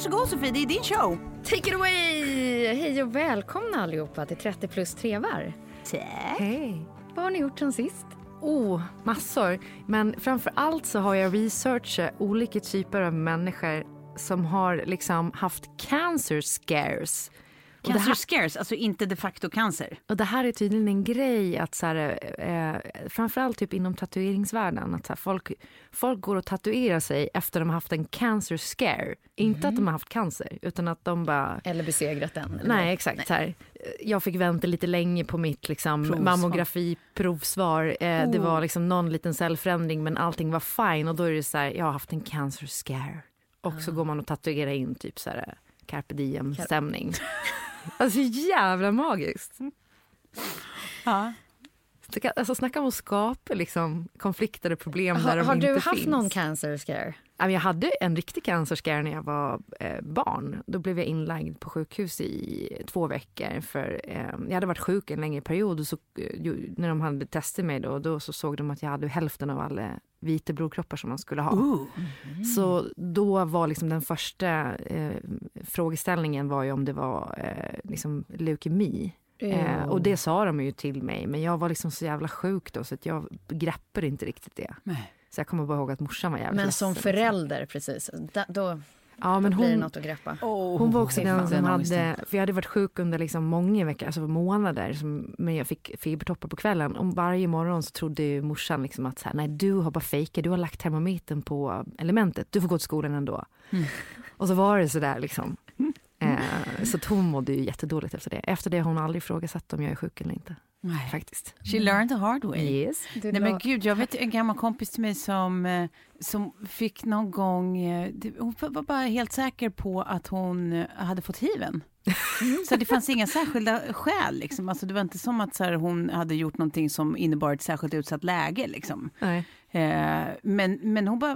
Varsågod Sofie, det är din show. Take it away! Hej och välkomna allihopa till 30 plus trevar. Tack. Hej! Vad har ni gjort sen sist? Oh, massor. Men framför allt så har jag researchat olika typer av människor som har liksom haft cancer scares. Det Cancer här- scares, alltså inte de facto cancer. Och det här är tydligen en grej att så här, eh, framförallt typ inom tatueringsvärlden att så här, folk, folk går och tatuerar sig efter de har haft en cancer scare. Inte att de har haft cancer utan att de bara Eller besegrat den? eller Nej exakt. Så här. Jag fick vänta lite länge på mitt liksom, Provsvar. mammografiprovsvar. Eh, Det Oh. var liksom någon liten cellförändring men allting var fine och då är det så här, jag har haft en cancer scare. Och Ah. så går man och tatuerar in typ så här carpe diem stämning. Alltså jävla magiskt. Ja. Alltså snacka om att skapa liksom, konflikter och problem där Har, de har inte du haft finns. någon cancer scare? Jag hade en riktig cancerscare när jag var eh, barn. Då blev jag inlagd på sjukhus i två veckor. För eh, Jag hade varit sjuk en längre period och så, eh, när de hade testat mig då, då så såg de att jag hade hälften av alla vita blodkroppar som man skulle ha. Ooh. Så då var liksom den första eh, frågeställningen var ju om det var eh, liksom leukemi. Eh, och det sa de ju till mig, men jag var liksom så jävla sjuk då så att jag greppade inte riktigt det. Nej. Så jag kommer bara ihåg att morsan var jävligt Men som ledsen. förälder, precis. Da, då Ja, men blir det hon, något att greppa. hon var också den som hade, för jag hade varit sjuk under liksom många veckor, alltså månader, som, men jag fick febertoppar på kvällen. Och varje morgon så trodde ju morsan liksom att så här, nej du har bara fejkat, du har lagt termometern på elementet, du får gå till skolan ändå. Mm. Och så var det sådär liksom. Eh, så hon mådde ju jättedåligt efter det. Efter det har hon aldrig ifrågasatt om jag är sjuk eller inte. Nej. Faktiskt. She learned the hard way. Yes. Nej men gud, jag vet en gammal kompis till mig som, eh, som fick någon gång, eh, det- hon var bara helt säker på att hon eh, hade fått hiven. Så det fanns inga särskilda skäl liksom. Alltså det var inte som att så här, hon hade gjort någonting som innebar ett särskilt utsatt läge liksom. Nej. Eh, men, men hon bara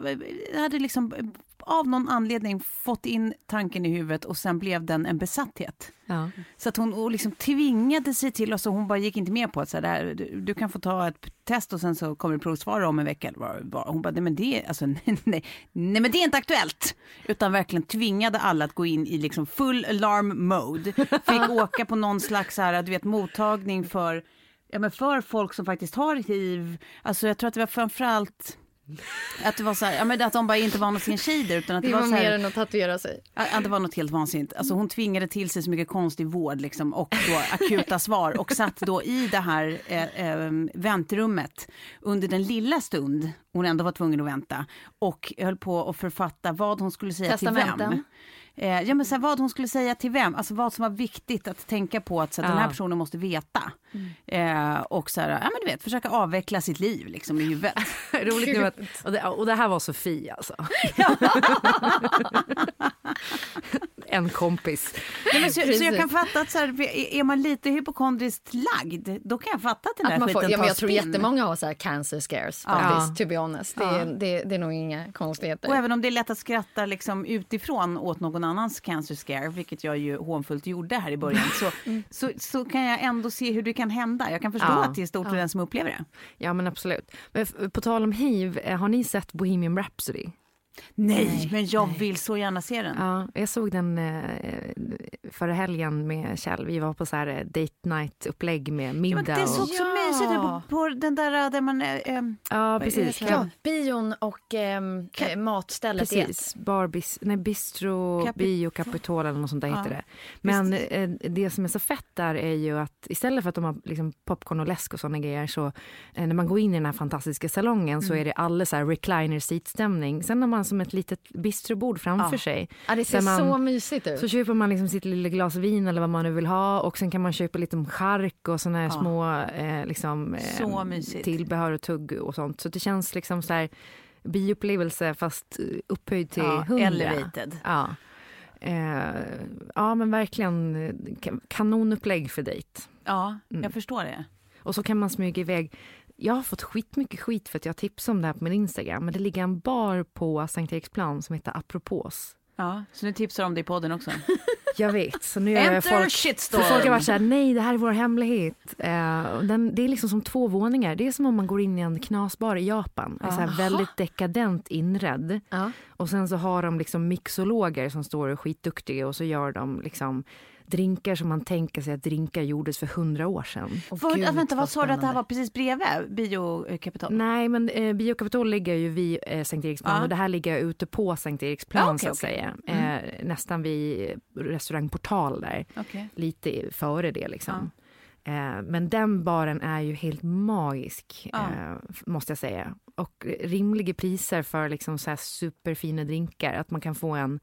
hade liksom av någon anledning fått in tanken i huvudet och sen blev den en besatthet. Ja. Så att hon och liksom tvingade sig till, och så hon bara gick inte med på att så där, du, du kan få ta ett test och sen så kommer det provsvar om en vecka. Eller vad, vad. Hon bara, nej men, det, alltså, nej, nej, nej men det är inte aktuellt. Utan verkligen tvingade alla att gå in i liksom full alarm mode. Fick åka på någon slags så här, du vet, mottagning för, ja, men för folk som faktiskt har hiv. Alltså jag tror att det var framförallt att det var så här, ja, men att de bara inte var någon shade utan att det, Det var, var så här, mer än att tatuera sig. Ja, det var något helt vansinnigt. Alltså hon tvingade till sig så mycket konstig vård liksom, och då akuta svar och satt då i det här eh, eh, väntrummet under den lilla stund hon ändå var tvungen att vänta och höll på att författa vad hon skulle säga till Testamenten? vem. Eh, ja, men så här, vad hon skulle säga till vem, alltså vad som var viktigt att tänka på att så här, den här Ja. personen måste veta. Eh, och så här, ja men du vet, försöka avveckla sitt liv liksom i huvudet. Roligt nu att, och, det, och det här var Sofie alltså. kompis. Nej, men så, så jag kan fatta att så här, är man lite hypokondriskt lagd, då kan jag fatta att den där Att man skiten får, ja, men jag tror spinn. jättemånga har så här cancer scares Ja. faktiskt, to be honest. Det, Ja. är, det, det är nog inga konstigheter. Och även om det är lätt att skratta liksom utifrån åt någon annans cancer scare, vilket jag ju hånfullt gjorde här i början, så, så, så kan jag ändå se hur det kan hända. Jag kan förstå Ja. att det är stort för den som upplever det. Ja men absolut. Men på tal om hiv, eh, har ni sett Bohemian Rhapsody? Nej, men jag vill så gärna se den. Ja, jag såg den eh, förra helgen med Kjell. Vi var på så här eh, date night upplägg med Ja, middag. men det såg och, så mysigt ut på, på den där där man... eh, ehm, ja, precis. Ja, bion och ehm, eh, matstället i ett. Precis, bar, bis, nej, bistro, Capi- bio, Capitol eller något sånt där Ja, heter det. Men eh, det som är så fett där är ju att istället för att de har liksom popcorn och läsk och såna grejer så eh, när man går in i den här fantastiska salongen så är det alla så här recliner seat-stämning. Sen har man som ett litet bistrobord framför Ja. sig. Ja, det ser man- så mysigt ut. Så köper man liksom sitt lilla glas vin eller vad man nu vill ha och sen kan man köpa lite chark och såna här Ja. små eh, liksom, eh, tillbehör och tugg och sånt. Så det känns liksom så här bioupplevelse fast eh, upphöjd till ja, elevated. Ja. Eh, ja men verkligen eh, ka- kanonupplägg för dejt. Ja, Mm. jag förstår det. Och så kan man smyga iväg. Jag har fått skitmycket skit för att jag tipsade om det här på min Instagram. Men det ligger en bar på Sankt Eriksplan som heter Apropos. Ja, så nu tipsar om det i podden också. Jag vet, så nu är Enter folk... shitstorm! För folk har varit såhär, nej det här är vår hemlighet. Och den, det är liksom som två våningar. Det är som om man går in i en knasbar i Japan. Det är så här väldigt dekadent inredd. Ja. Och sen så har de liksom mixologer som står och är skitduktiga och så gör de liksom drinkar som man tänker sig att drinkar gjordes för hundra år sedan. För, gud, vänta, vad sa du att det här var precis bredvid Biokapital? Nej, men eh, Biokapitol ligger ju vid eh, Sankt Eriksplan Ja. och det här ligger ute på Sankt Eriksplan Ja, okej, så att okej. säga. Eh, nästan vid restaurang Portal där. Okej. lite före det liksom. Eh, men den baren är ju helt magisk, Ja. eh, måste jag säga. Och rimliga priser för liksom så här superfina drinkar. Att man kan få en,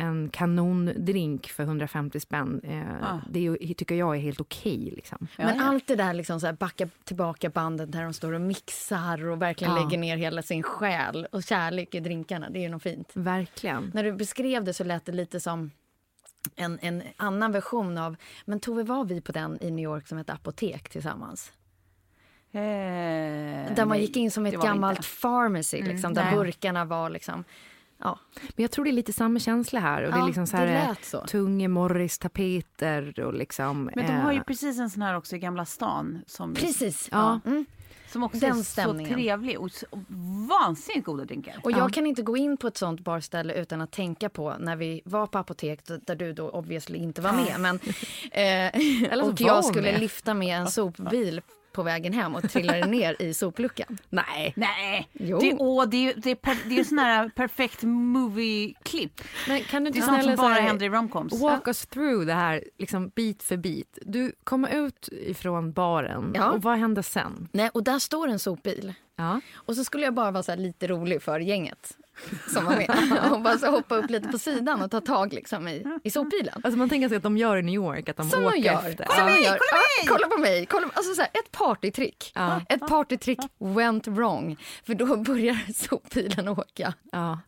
en kanondrink för 150 spänn. Eh, Ja. Det är, tycker jag är helt okej. liksom. Men Ja, allt det där liksom så här backa tillbaka bandet där de står och mixar och verkligen Ja. lägger ner hela sin själ och kärlek i drinkarna. Det är ju något fint. Verkligen. När du beskrev det så lät det lite som en, en annan version av... Men Tove, var vi på den i New York som hette Apotek tillsammans? Eh, Där man nej, gick in som det ett gammalt inte. pharmacy, liksom, där nej. burkarna var liksom... Ja, Men jag tror det är lite samma känsla här. Och det Ja, är liksom så här, det eh, så. tunga Morris-tapeter och liksom... Men de har ju eh, precis en sån här också i Gamla stan. Som, precis. Ja. Mm. Som också Den är så stämningen. trevlig och så, vansinnigt goda drinkar. Och jag kan inte gå in på ett sånt barställe utan att tänka på när vi var på apotek där du då obviously inte var med. Men, eh, så och jag skulle med. lyfta med en sopbil på vägen hem och trillade ner i sopluckan. Nej. Nej, Jo. det, åh, det, är ju- det, är per, det är sån här perfekt movie-klipp. Men kan du Det inte är sånt snälla som bara händer i romcoms. Walk us through det här liksom bit för bit. Du kommer ut ifrån baren Ja. och vad händer sen? Nej, och där står en sopbil. Ja. Och så skulle jag bara vara så här lite rolig för gänget som var med. Och bara så hoppa upp lite på sidan och ta tag liksom i, i sopbilen. Alltså man tänker sig att de gör i New York, att de Som åker gör. efter. Som Ja. de gör. Ah, kolla på mig! Kolla, alltså så här, ett partytrick. Ja. Ett partytrick went wrong. För då börjar sopbilen åka. Ja.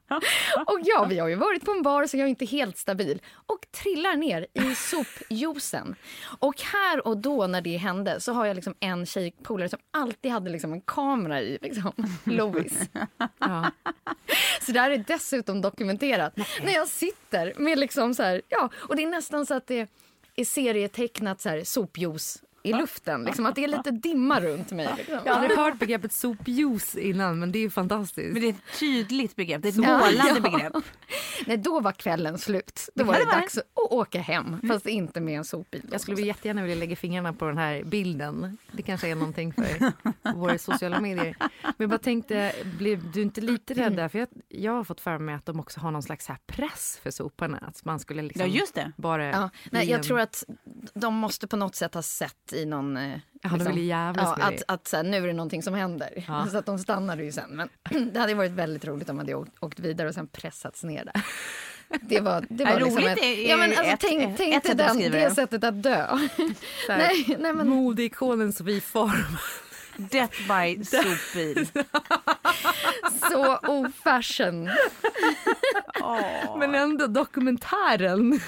Och ja, vi har ju varit på en bar så jag är inte helt stabil. Och trillar ner i sopjuicen. Och här och då när det hände så har jag liksom en tjejpolare som alltid hade liksom en kamera i. Liksom. Lovis. Ja. Så det här är dessutom dokumenterat. När jag sitter med liksom så här, ja, och det är nästan så att det är serietecknat så här sopjuice i luften. Liksom, att det är lite dimma runt mig. Liksom. Jag har aldrig hört begreppet sopjuice innan men det är ju fantastiskt. Men det är ett tydligt begrepp, det är ett Ja, målande ja. begrepp. Nej, då var kvällen slut. Då var det det var dags att åka hem, fast inte med en sopbil. Jag skulle jättegärna vilja lägga fingrarna på den här bilden. Det kanske är någonting för våra sociala medier. Men jag bara tänkte, blev du inte lite rädd där? För jag, jag har fått för mig att de också har någon slags här press för soporna. Att man skulle liksom Ja, just det. bara... Ja, nej, jag en- tror att de måste på något sätt ha sett i någon... eh, Ja, de ville jävlas ja, att, att så här, nu är det någonting som händer. Ja. Så att de stannade ju sen. Men det hade varit väldigt roligt om de hade åkt, åkt vidare och sen pressats ner där. Det var, det var liksom roligt ett, är- ja, men alltså, ett- tänk, ett tänk sätt att den, det det. sättet att dö. Här, nej, nej, men, Modeikonen Sofie Form. Death by sopbil. Så ofashion. Men ändå dokumentären.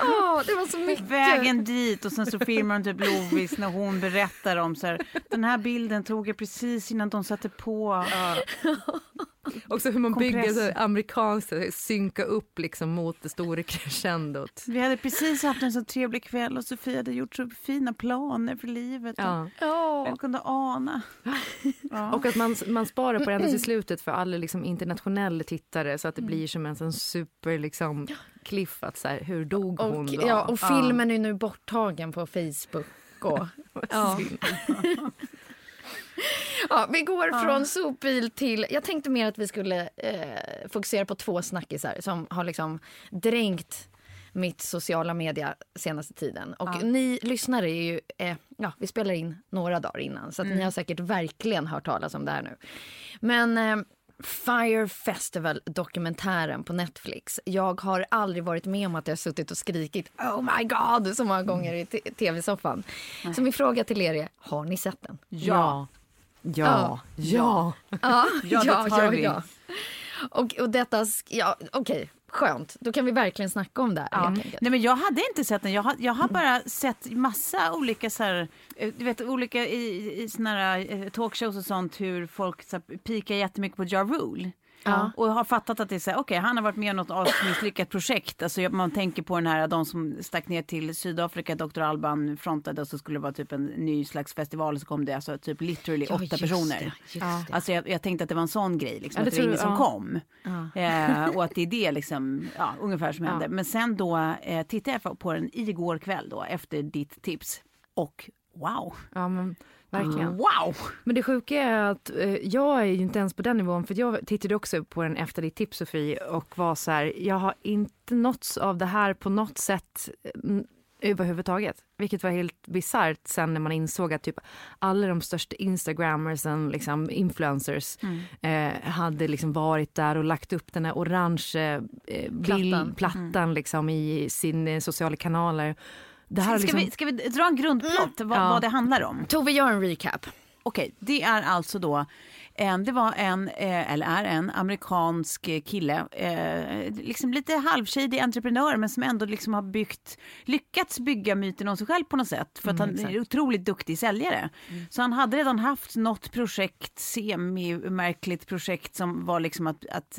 Åh, det var så mycket. Vägen dit och sen så filmar hon typ Lovis när hon berättar om så här, den här bilden tog jag precis innan de satte på. Också hur man Kompress. bygger så amerikanskt, synka upp liksom mot det stora crescendot. Vi hade precis haft en så trevlig kväll och Sofia hade gjort så fina planer för livet. Ja. Och jag kunde ana. Och att man, man sparar på det ända till slutet för alla liksom internationella tittare så att det blir som en sån super liksom cliff att så här, hur dog hon Och, då? ja, och filmen är nu borttagen på Facebook. Och, ja. Ja, vi går från sopbil till... Jag tänkte mer att vi skulle eh, fokusera på två snackisar som har liksom dränkt mitt sociala media senaste tiden. Och ni lyssnare är ju... Eh, ja, vi spelar in några dagar innan så att ni har säkert verkligen hört talas om det här nu. Men... Eh, Fire Festival-dokumentären på Netflix. Jag har aldrig varit med om att jag har suttit och skrikit oh my god så många gånger i tv-soffan. Så min fråga till er är, har ni sett den? Ja. Ja. Ja. Ja, Ja, det tar vi. Och, och detta, ja okej, skönt. Då kan vi verkligen snacka om det här. Ja. Nej, men jag hade inte sett den. Jag har, jag har bara sett massa olika så här, eh, du vet, olika i, i såna här eh, talkshows och sånt hur folk så här, pikar jättemycket på Ja Rule. Ja. Och har fattat att det är så här, okej han har varit med i något asmisslyckat projekt. Alltså man tänker på den här, de som stack ner till Sydafrika, Dr. Alban frontade och så skulle det vara typ en ny slags festival så kom det alltså typ literally Ja, åtta personer. det. Alltså jag, jag tänkte att det var en sån grej, liksom, att det var ingen som kom. Eh, och att det är det liksom, ja, ungefär som hände. Men sen då eh, tittade jag på den igår kväll då efter ditt tips. Och wow! ja, men verkligen. Wow! Men det sjuka är att eh, jag är ju inte ens på den nivån för jag tittade också på den efter ditt tips Sofie och var så här, jag har inte nåtts av det här på något sätt mm, överhuvudtaget. Vilket var helt bisarrt sen när man insåg att typ alla de största instagrammersen, liksom influencers, eh, hade liksom varit där och lagt upp den här orange eh, bild, plattan liksom i sina eh, sociala kanaler. Det här Ska, liksom, vi, ska vi dra en grundplott vad, Ja. vad det handlar om? Tove, gör en recap. Okej, det är alltså då en, det var en, eh, eller är en amerikansk kille, eh, liksom lite halvshady entreprenör men som ändå liksom har byggt, lyckats bygga myten om sig själv på något sätt för att han är otroligt duktig säljare. Så han hade redan haft något projekt, semi-märkligt projekt som var liksom att, att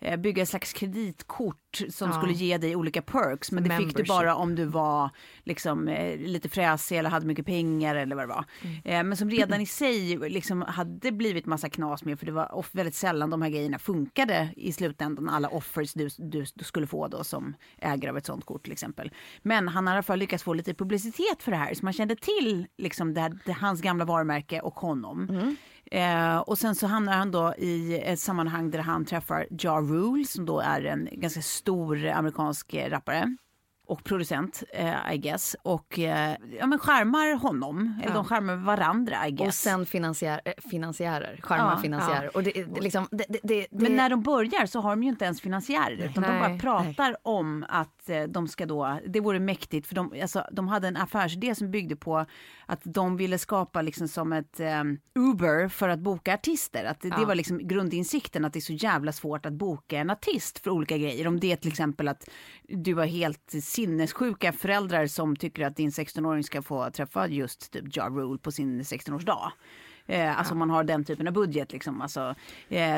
eh, bygga ett slags kreditkort som Ja. skulle ge dig olika perks men det fick du Membership. bara om du var liksom, eh, lite fräsig eller hade mycket pengar eller vad det var. Eh, men som redan i sig liksom hade blivit massa knas med för det var väldigt sällan de här grejerna funkade i slutändan. Alla offers du, du, du skulle få då som ägare av ett sånt kort till exempel. Men han har i alla fall lyckats få lite publicitet för det här så man kände till liksom det, här- det, hans gamla varumärke och honom. Eh, och sen så hamnar han då i ett sammanhang där han träffar Ja Rule som då är en ganska stor amerikansk eh, rappare och producent, eh, I guess. Och eh, ja, men skärmar honom, eller de skärmar varandra, I guess. Och sen finansiär, eh, finansiärer, charmar Ja, finansiärer. Och det, det, liksom, det, det, Men när de börjar så har de ju inte ens finansiärer utan de bara Nej, pratar om att eh, de ska då, det vore mäktigt för de, alltså, de hade en affärsidé som byggde på att de ville skapa liksom som ett eh, Uber för att boka artister. Att det, det var liksom grundinsikten att det är så jävla svårt att boka en artist för olika grejer. Om det är till exempel att du har helt sinnessjuka föräldrar som tycker att din 16-åring ska få träffa just typ Ja Rule på sin 16-årsdag. Eh, alltså om man har den typen av budget liksom. Alltså, eh,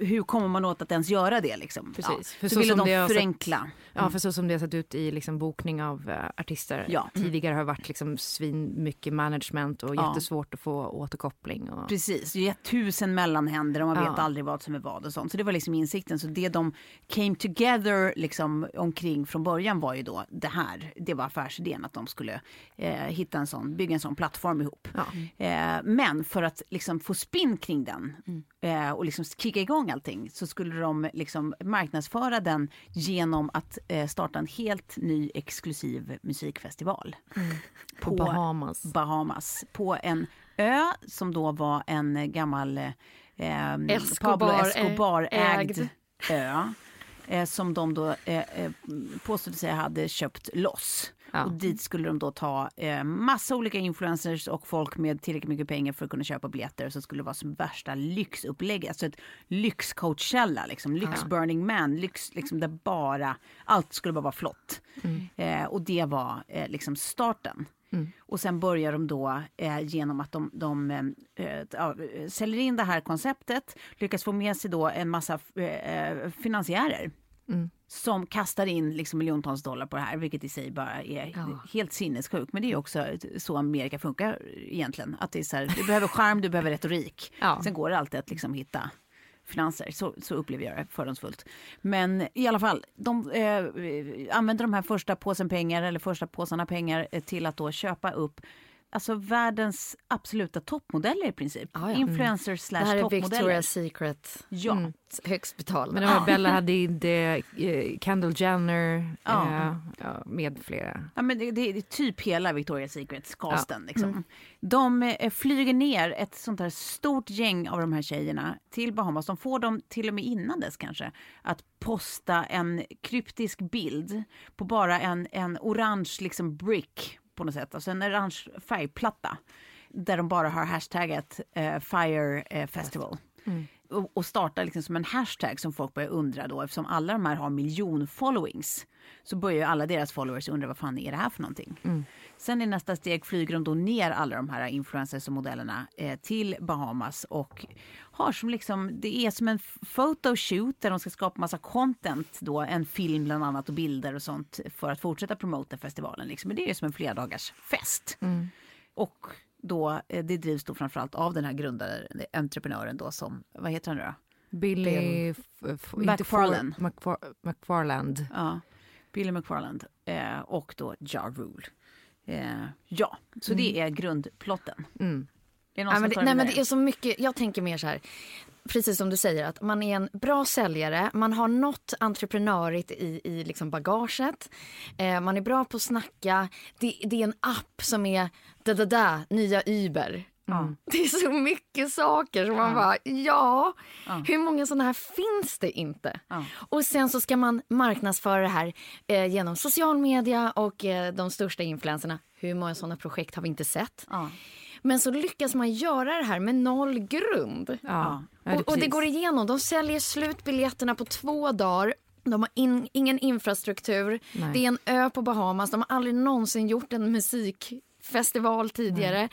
hur kommer man åt att ens göra det liksom? Precis. Ja. För Så, så ville de det har sett- förenkla. Ja, för så som det har sett ut i liksom bokning av eh, artister Ja. tidigare har varit liksom svin mycket management och Ja. jättesvårt att få återkoppling. Och... Precis, det är tusen mellanhänder och man Ja. vet aldrig vad som är vad och sånt. Så det var liksom insikten. Så det de came together liksom omkring från början var ju då det här. Det var affärsidén att de skulle eh, hitta en sån, bygga en sån plattform ihop. Ja. Eh, men för att liksom få spinn kring den Mm. eh, och liksom kicka igång allting så skulle de liksom marknadsföra den genom att eh, starta en helt ny exklusiv musikfestival. Mm. På Bahamas. Bahamas. På en ö som då var en gammal eh, Escobar- Pablo Escobar-ägd ägd. ö. eh, som de då eh, eh, påstod sig hade köpt loss. Ja. Och dit skulle de då ta eh, massa olika influencers och folk med tillräckligt mycket pengar för att kunna köpa biljetter. Så skulle det vara som värsta lyxupplägg, alltså ett lyxcoachella, liksom, lyx burning man, lyx liksom där bara, allt skulle bara vara flott. Eh, och det var eh, liksom starten. Och sen börjar de då eh, genom att de, de eh, eh, säljer in det här konceptet, lyckas få med sig då en massa eh, eh, finansiärer. Som kastar in liksom miljontals dollar på det här, vilket i sig bara är helt sinnessjukt. Men det är också så Amerika funkar egentligen. Att det är så här, du behöver charm, du behöver retorik. Ja. Sen går det alltid att liksom hitta finanser. Så, så upplever jag det fördomsfullt. Men i alla fall, de eh, använder de här första påsen pengar eller första påsarna pengar eh, till att då köpa upp Alltså världens absoluta toppmodeller i princip. Ja, ja. Influencers Det slash här är toppmodeller. Victoria's Secret. Ja. Mm. Högst betalda. Men det var Bella Hadid, eh, Kendall Jenner Ja. eh, med flera. Ja, men det, det är typ hela Victoria's Secret-casten. Liksom. De eh, flyger ner ett sånt här stort gäng av de här tjejerna till Bahamas. De får dem till och med innan dess kanske att posta en kryptisk bild på bara en, en orange liksom brick på något sätt. Alltså en orange färgplatta där de bara har hashtaggat eh, Fire eh, Festival. Och, och startar liksom som en hashtag som folk börjar undra då eftersom alla de här har miljon followings. Så börjar ju alla deras followers undra vad fan är det här för någonting. Sen i nästa steg flyger de då ner alla de här influencers och modellerna eh, till Bahamas och har som liksom, det är som en photoshoot där de ska skapa massa content då, en film bland annat och bilder och sånt för att fortsätta promota festivalen. Liksom. Men det är som en flerdagars fest. Och då, eh, det drivs då framförallt av den här grundaren, entreprenören då som, vad heter han nu då? Billy... F- f- inte McFarlane. For- McFar- McFarland. Ja, Billy McFarland eh, och då Ja Rule. Eh, ja, så det är grundplotten. Mm. Är det Ja, men det, nej, men det är så mycket, jag tänker mer så här, precis som du säger, att man är en bra säljare, man har något entreprenörigt i, i liksom bagaget, eh, man är bra på att snacka, det, det är en app som är da da da, nya Uber. Det är så mycket saker som man bara, ja, hur många sådana här finns det inte? Och sen så ska man marknadsföra det här eh, genom social media och eh, de största influenserna. Hur många sådana projekt har vi inte sett? Men så lyckas man göra det här med noll grund. Ja. Ja, och, och det går igenom. De säljer slut biljetterna på två dagar. De har in, ingen infrastruktur. Nej. Det är en ö på Bahamas. De har aldrig någonsin gjort en musikfestival tidigare.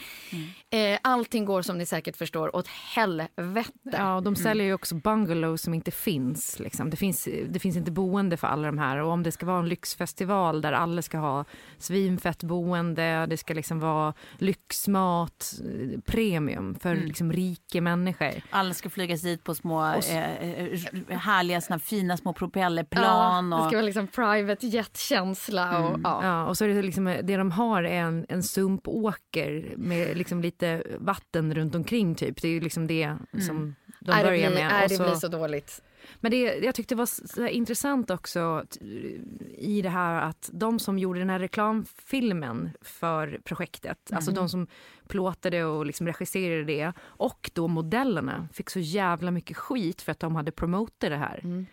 Eh, allting går som ni säkert förstår åt helvete. Ja, och de säljer ju också bungalows som inte finns. Liksom. Det, finns det finns inte boende för alla de här. Och om det ska vara en lyxfestival där alla ska ha svinfett boende, det ska liksom vara lyxmat, eh, premium för liksom rika människor. Alla ska flygas dit på små eh, eh, härliga såna fina små propellerplan. Ja, det och, ska vara liksom private jet-känsla. Och, ja. Ja, och så är det liksom, det de har är en, en sumpåker med liksom lite vatten runt omkring typ. Det är ju liksom det som de det börjar blir, med. nej, Och det så- blir så dåligt. Men det, jag tyckte det var så så här intressant också i det här att de som gjorde den här reklamfilmen för projektet, alltså de som plåtade och liksom regisserade det och då modellerna fick så jävla mycket skit för att de hade promotat det här.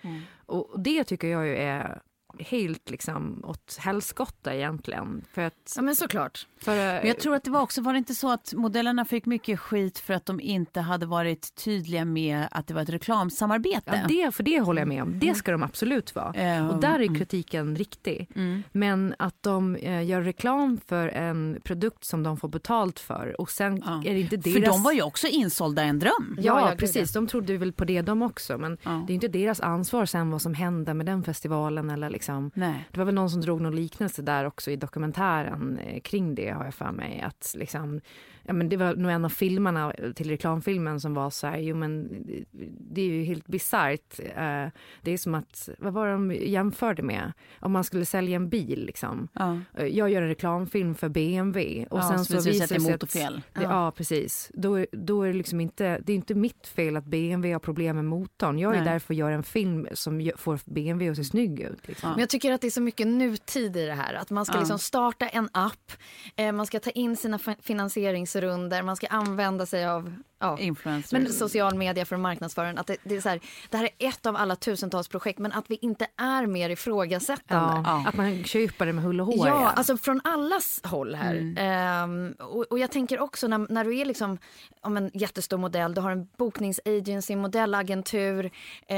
Och det tycker jag ju är helt liksom åt helskotta egentligen. För att... Ja, men såklart. För, Men jag tror att det var också, var det inte så att modellerna fick mycket skit för att de inte hade varit tydliga med att det var ett reklamsamarbete? Ja, det, för det håller jag med om. Det ska de absolut vara. Eh, Och där är kritiken riktig. Men att de eh, gör reklam för en produkt som de får betalt för och sen Ja. är det inte deras... För de var ju också insålda en dröm. Ja, Ja, ja, precis. De trodde väl på det de också. Men Ja. det är inte deras ansvar sen vad som hände med den festivalen. Eller liksom. Nej. Det var väl någon som drog någon liknelse där också i dokumentären eh, kring det har jag för mig. Att liksom, ja, men det var nog en av filmerna till reklamfilmen som var så här, jo men det är ju helt bisarrt. Eh, det är som att, vad var det de jämförde med? Om man skulle sälja en bil liksom. Ja. Eh, Jag gör en reklamfilm för BMW och Ja, sen så så visar det sig visar att det att motorfel. det, ja. precis. Då, är- då är det liksom inte, det är inte mitt fel att BMW har problem med motorn. Jag är Nej. därför gör en film som får BMW att se snygg ut. Liksom. Men jag tycker att det är så mycket nutid i det här. Att man ska Ja. liksom starta en app, eh, man ska ta in sina fi- finansieringsrunder, man ska använda sig av ja, men social media för att marknadsföra den. Att det, det, är så här, det här är ett av alla tusentals projekt men att vi inte är mer ifrågasättande. Ja, Att man köper det med hull och hår. Ja, alltså från allas håll här. Mm. Ehm, och, och jag tänker också när, när du är liksom om en jättestor modell, du har en bokningsagency, modellagentur, eh,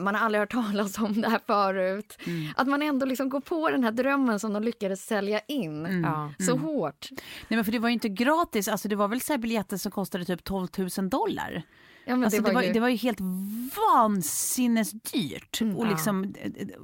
man har aldrig hört talas om det här förut. Mm. Att man ändå liksom går på den här drömmen som de lyckades sälja in Mm. Ja. så hårt. Nej, men för det var ju inte gratis, alltså det var väl så här biljetter som kostade typ 12 000 dollar. Ja, men Alltså det, var, ju... det var ju helt vansinnesdyrt. Mm, och liksom,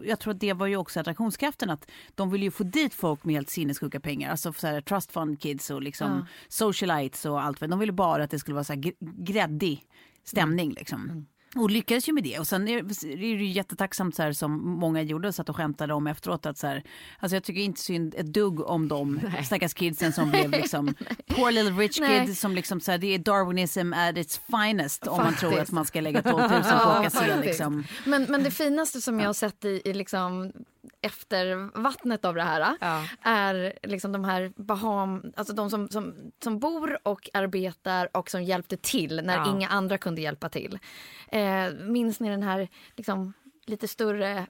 Jag tror att det var ju också attraktionskraften att de ville ju få dit folk med helt sinnessjuka pengar. Alltså så här, trust fund kids och liksom socialites och allt. De ville bara att det skulle vara så här gr- gräddig stämning liksom. Och lyckades ju med det. Och sen är, det ju jättetacksamt så här, som många gjorde satt och skämtade om efteråt. Att så här, alltså jag tycker inte synd ett dugg om de stackars kidsen som blev liksom poor little rich Nej. kids som liksom så här, det är darwinism at its finest om man tror att man ska lägga 12 000 på att åka faktiskt. liksom. men, men det finaste som jag har sett i, i liksom efter vattnet av det här Ja. är liksom de här Baham, alltså de som, som, som bor och arbetar och som hjälpte till när Ja. inga andra kunde hjälpa till. Eh, minns ni den här liksom, lite större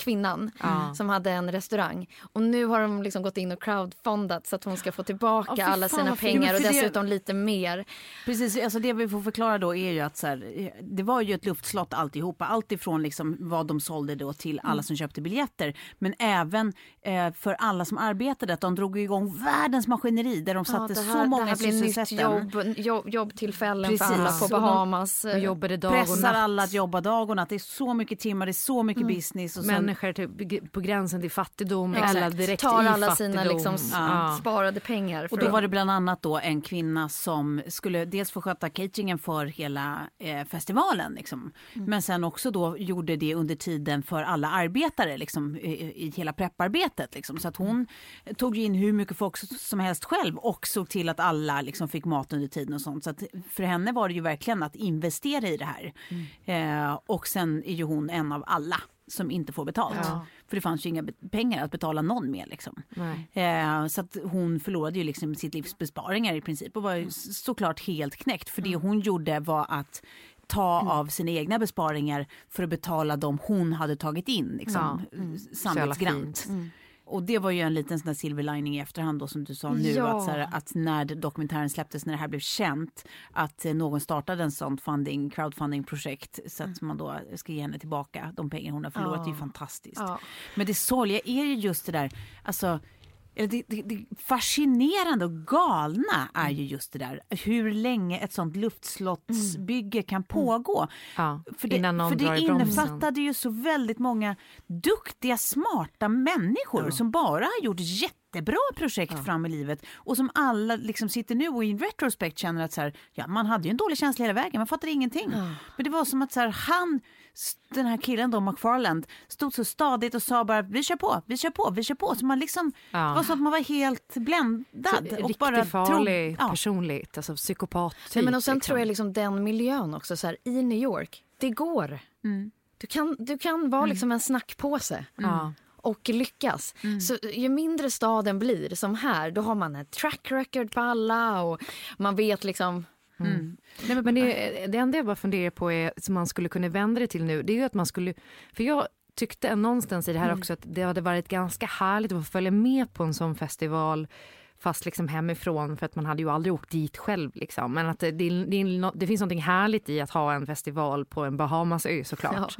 kvinnan Ja. som hade en restaurang. Och nu har de liksom gått in och crowdfundat så att hon ska få tillbaka Ja, fy alla fan, sina pengar och Men för det- dessutom lite mer. Precis, alltså det vi får förklara då är ju att så här, det var ju ett luftslott alltihopa. Allt ifrån liksom vad de sålde då till alla som köpte biljetter. Men även eh, för alla som arbetade, att de drog igång världens maskineri där de satte det här, så många sysselsättning. jobb, jobb, jobbtillfällen Precis. för alla på Och de- Bahamas. Och jobbade dag och Pressar natt. alla att jobba dag och natt. Det är så mycket timmar, det är så mycket business. Och sen, Människor typ, på gränsen till fattigdom Exakt. eller direkt Tar i alla fattigdom. sina liksom Ja. sparade pengar. Och då att- var det bland annat då en kvinna som skulle dels få sköta cateringen för hela eh, festivalen. Liksom. Men sen också då gjorde det under tiden för alla arbetare liksom, i, i hela prepparbetet. Liksom. Så att hon tog ju in hur mycket folk som helst själv och såg till att alla liksom, fick mat under tiden och sånt. Så att för henne var det ju verkligen att investera i det här. Eh, och sen är ju hon en av alla som inte får betalt. Ja. För det fanns ju inga pengar att betala någon med. Liksom. Eh, så att hon förlorade ju liksom sitt livs besparingar i princip och var ju såklart helt knäckt. För det hon gjorde var att ta av sina egna besparingar för att betala de hon hade tagit in. Liksom, mm. Jävla Samvetsgrant. fint. Och det var ju en liten sån där silver lining i efterhand då som du sa nu. Ja. Att, här, att när dokumentären släpptes, när det här blev känt, att eh, någon startade en sån funding, crowdfunding-projekt så att man då ska ge henne tillbaka de pengar hon har förlorat. Det är ju fantastiskt. Ja. Men det sorgliga är ju just det där, alltså det, det, det fascinerande och galna är ju just det där hur länge ett sånt luftslottsbygge kan pågå. Ja, För det, för det innefattade ju så väldigt många duktiga, smarta människor som bara har gjort jättebra projekt fram i livet och som alla liksom sitter nu och i retrospekt känner att så här, ja, man hade ju en dålig känsla hela vägen, man fattade ingenting. Men det var som att så här, han, den här killen då, McFarland, stod så stadigt och sa bara vi kör på, vi kör på, vi kör på. Så man liksom, Ja. Det var som att man var helt bländad. och Riktigt bara farlig trodde- ja. alltså psykopat Nej, men och sen tror jag liksom den miljön också, så här, i New York, det går. Mm. Du, kan, du kan vara liksom en snackpåse. Ja. och lyckas. Mm. Så ju mindre staden blir, som här, då har man ett track record på alla och man vet liksom... Nej, men det, det enda jag bara funderar på är, som man skulle kunna vända det till nu, det är ju att man skulle, för jag tyckte någonstans i det här också att det hade varit ganska härligt att få följa med på en sån festival fast liksom hemifrån för att man hade ju aldrig åkt dit själv liksom. Men att det, det, det, det finns något härligt i att ha en festival på en Bahamasö såklart.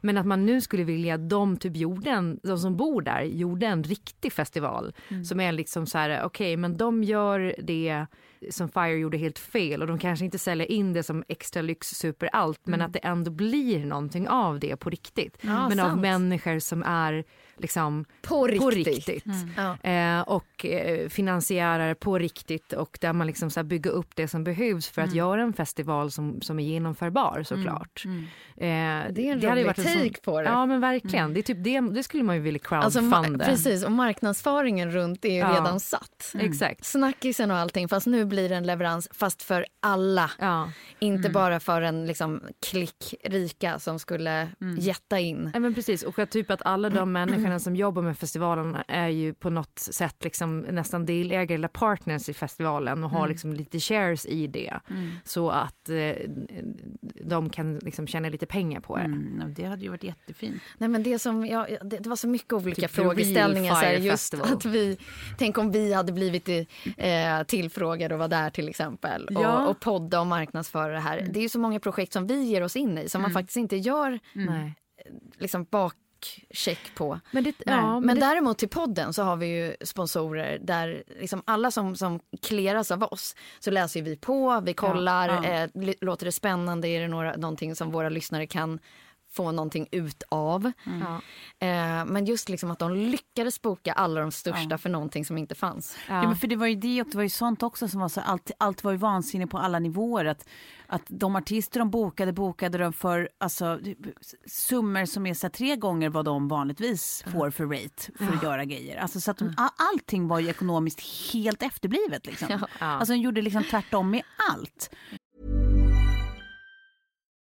Men att man nu skulle vilja att de typ gjorde en, de som bor där gjorde en riktig festival som är liksom så här okej men de gör det som Fire gjorde helt fel och de kanske inte säljer in det som extra lyx super allt men att det ändå blir någonting av det på riktigt. Ja, men av sant. människor som är liksom På riktigt. På riktigt. Ja. Eh, och eh, finansiärer på riktigt och där man liksom så här bygger upp det som behövs för att göra en festival som, som är genomförbar såklart. Eh, Det är en rolig sån- take på det. Ja men verkligen, det, är typ det, det skulle man ju vilja Alltså, crowdfunda. ma- precis, och marknadsföringen runt är ju Ja. redan satt. Exakt. Snackisen och allting, fast nu blir det en leverans fast för alla. Ja. Inte bara för en liksom, klick rika som skulle jätta in. Ja, men precis, och att typ att alla de människorna som jobbar med festivalen är ju på något sätt liksom nästan delägare eller partners i festivalen och har liksom lite shares i det. Så att eh, de kan liksom tjäna lite pengar på det. Mm, det hade ju varit jättefint. Nej, men det, som, ja, det, det var så mycket olika Typ frågeställningar. Så här, just att vi, tänk om vi hade blivit eh, tillfrågade och var där till exempel. Ja. Och, och podda och marknadsföra det här. Det är ju så många projekt som vi ger oss in i som man faktiskt inte gör Nej. liksom, bakcheck på. Men, det, ja, men men det, däremot till podden så har vi ju sponsorer där liksom alla som, som kleras av oss så läser vi på, vi kollar, ja. Eh, li- låter det spännande, är det några, någonting som våra lyssnare kan få någonting ut av. ja. Eh, men just liksom att de lyckades boka alla de största för någonting som inte fanns. Ja. men för det var ju det och det var ju sånt också som var så allt, allt var ju vansinne på alla nivåer att, att de artister de bokade bokade de för alltså summor som är så här, tre gånger vad de vanligtvis får för rate för att göra grejer. Alltså så att de, all, allting var ju ekonomiskt helt efterblivet liksom. Ja. Alltså de gjorde liksom tvärtom med allt.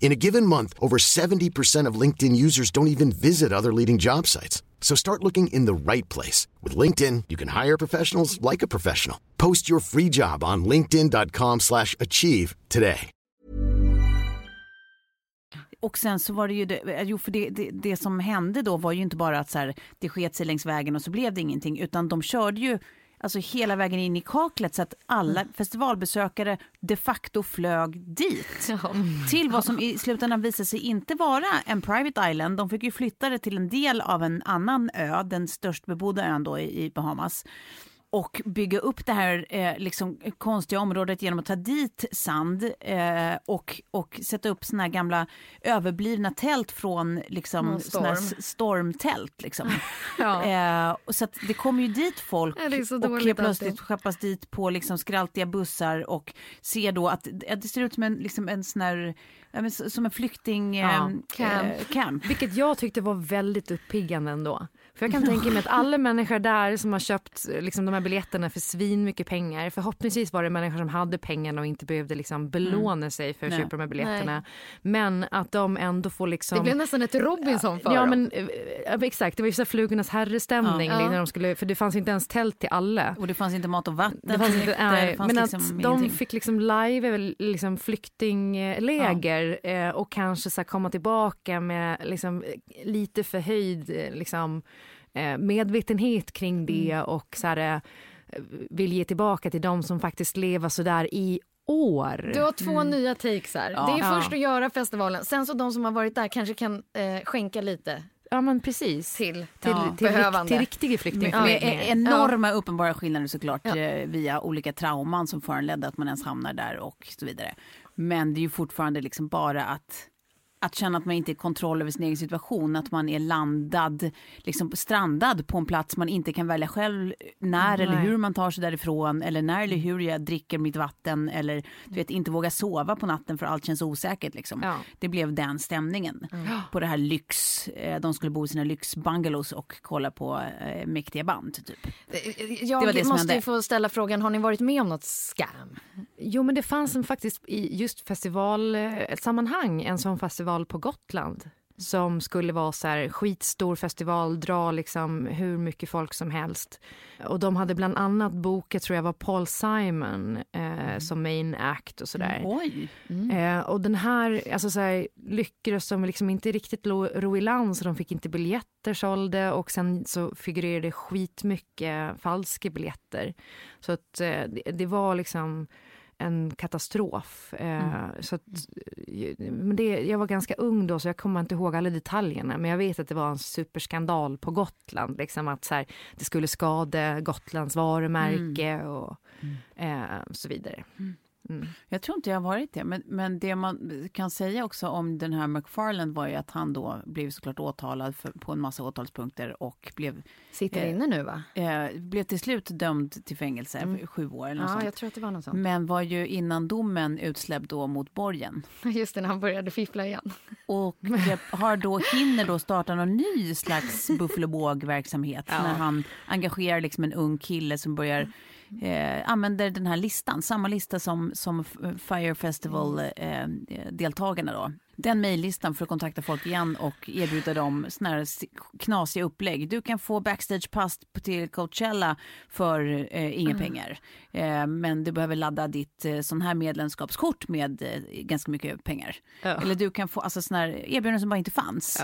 In a given month, over 70% of LinkedIn users don't even visit other leading job sites. So start looking in the right place. With LinkedIn, you can hire professionals like a professional. Post your free job on linkedin.com slash achieve today. Och sen så var det ju, det, eh, jo för det, det, det som hände då var ju inte bara att så här, det sket sig längs vägen och så blev det ingenting, utan de körde ju alltså hela vägen in i kaklet så att alla festivalbesökare de facto flög dit. Till vad som i slutändan visade sig inte vara en private island. De fick ju flytta det till en del av en annan ö, den störst bebodda ön då i Bahamas och bygga upp det här eh, liksom, konstiga området genom att ta dit sand eh, och, och sätta upp såna här gamla överblivna tält från liksom, storm. stormtält. Liksom. Ja. eh, och så det kommer ju dit folk och helt plötsligt skeppas dit på liksom, skraltiga bussar och ser då att att det ser ut som en, liksom, en sån här, som en flykting Ja, eh, camp. eh, camp. Vilket jag tyckte var väldigt uppiggande ändå. För jag kan tänka mig att alla människor där som har köpt liksom, de här biljetterna för svin mycket pengar. Förhoppningsvis var det människor som hade pengarna och inte behövde liksom, belåna sig för att Nej. köpa de här biljetterna. Men att de ändå får liksom... Det blev nästan ett Robinson för Ja dem. men eh, eh, exakt, det var ju så flugornas herre-stämning. Ja. liksom, när de skulle, för det fanns inte ens tält till alla. Och det fanns inte mat och vatten. Det fanns inte, nej, det fanns men liksom att de ingenting. fick liksom live liksom flyktingläger eh, och kanske så komma tillbaka med liksom eh, lite förhöjd eh, liksom, eh, medvetenhet kring det Mm. och så här, eh, vill ge tillbaka till de som faktiskt lever så där i år. Du har två nya takes här. Ja. Det är Ja. först att göra festivalen, sen så de som har varit där kanske kan eh, skänka lite Ja men precis. till, till, Ja. till, behövande. till riktiga Med, flyktingförläggningar. med enorma uppenbara skillnader såklart Ja. eh, via olika trauman som föranledde att man ens hamnar där och så vidare. Men det är ju fortfarande liksom bara att att känna att man inte är kontroll över sin egen situation, att man är landad, liksom strandad på en plats man inte kan välja själv när eller Nej. hur man tar sig därifrån eller när eller hur jag dricker mitt vatten eller du vet inte våga sova på natten för allt känns osäkert liksom. Ja. Det blev den stämningen på det här lyx, eh, de skulle bo i sina lyxbungalows och kolla på eh, mäktiga band typ. Jag Det var det som måste ju hände. få ställa frågan, har ni varit med om något scam? Jo, men det fanns en, faktiskt i just festivalsammanhang en sån festival på Gotland som skulle vara så här skitstor festival, dra liksom hur mycket folk som helst. Och de hade bland annat bokat, tror jag var Paul Simon eh, som main act och sådär. Oj! Eh, och den här, alltså så här, lyckades de liksom inte riktigt lo- ro i land så de fick inte biljetter sålde och sen så figurerade skitmycket falska biljetter. Så att eh, det, det var liksom en katastrof. Eh, så att, men det, jag var ganska ung då så jag kommer inte ihåg alla detaljerna men jag vet att det var en superskandal på Gotland. Liksom att så här, det skulle skada Gotlands varumärke och eh, så vidare. Jag tror inte jag har varit det, men, men det man kan säga också om den här McFarland var ju att han då blev såklart åtalad för, på en massa åtalspunkter och blev, Sitter Eh, inne nu va? eh, blev till slut dömd till fängelse, för sju år eller något Ja, sånt. jag tror att det var något sånt. Men var ju innan domen utsläppt då mot borgen. Just det, när han började fiffla igen. Och har då, hinner då starta någon ny slags Buffalo Båg-verksamhet när han engagerar liksom en ung kille som börjar eh, använder den här listan, samma lista som, som Fire Festival-deltagarna då. Den mejllistan för att kontakta folk igen och erbjuda dem såna här knasiga upplägg. Du kan få backstagepass till Coachella för eh, inga pengar. Eh, men du behöver ladda ditt eh, sån här medlemskapskort med eh, ganska mycket pengar. Eller du kan få alltså, såna här erbjudanden som bara inte fanns.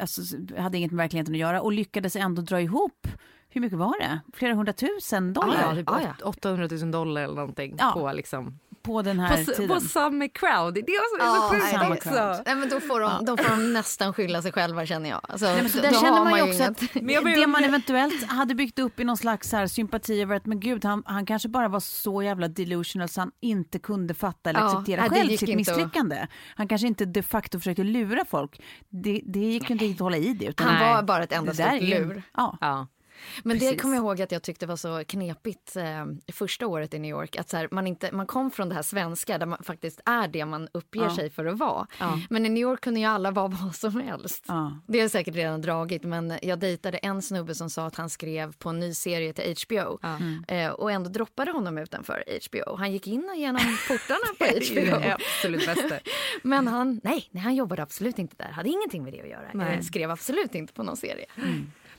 Alltså, s- hade inget med verkligheten att göra och lyckades ändå dra ihop, hur mycket var det? Flera hundratusen dollar Ja, typ Ah, ja. åt- 800 000 dollar eller någonting Ja. på liksom på den på, här s- tiden. på samma crowd. Det är också Ja, så sjukt samma också. crowd. Nej, men då får de, då får de nästan skylla sig själva känner jag. Alltså, Nej, men där känner man ju också inget- att Men jag det man eventuellt hade byggt upp i någon slags här sympati över att men gud han, han kanske bara var så jävla delusional så han inte kunde fatta eller Ja, acceptera nej, det själv sitt misslyckande. Han kanske inte de facto försökte lura folk. Det, det gick ju inte riktigt att hålla i det. Utan Han var bara ett enda stort lur. Ja. Men det Precis. kommer jag ihåg att jag tyckte var så knepigt eh, första året i New York. Att så här, man, inte, man kom från det här svenska där man faktiskt är det man uppger Ja. sig för att vara. Ja. Men i New York kunde ju alla vara vad som helst. Ja. Det är säkert redan dragit men jag dejtade en snubbe som sa att han skrev på en ny serie till HBO. Eh, och ändå droppade honom utanför HBO. Han gick in genom portarna på Det HBO. det absolut bästa. Men han, nej, nej, han jobbade absolut inte där. Hade ingenting med det att göra. Nej. Eh, skrev absolut inte på någon serie.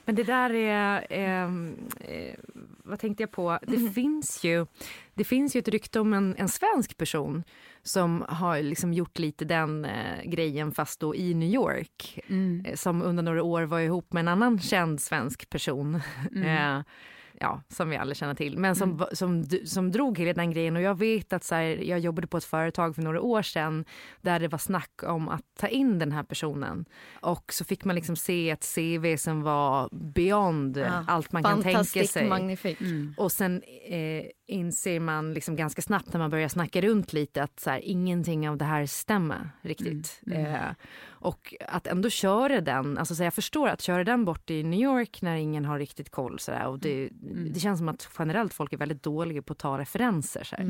Men det där är... ehm, eh, vad tänkte jag på? Det, finns ju, det finns ju ett rykte om en, en svensk person som har liksom gjort lite den eh, grejen fast då i New York. Eh, som under några år var ihop med en annan känd svensk person. eh, ja, som vi alla känner till. Men som, va- som, som drog hela den grejen. Och jag vet att så här, jag jobbade på ett företag för några år sedan där det var snack om att ta in den här personen. Och så fick man liksom se ett CV som var beyond Ja, allt man kan tänka Fantastiskt sig. magnifik. Och sen eh, inser man liksom ganska snabbt när man börjar snacka runt lite att så här, ingenting av det här stämmer riktigt. Eh, och att ändå köra den, alltså så jag förstår att köra den bort i New York när ingen har riktigt koll så där, och det, det känns som att generellt folk är väldigt dåliga på att ta referenser. Så här.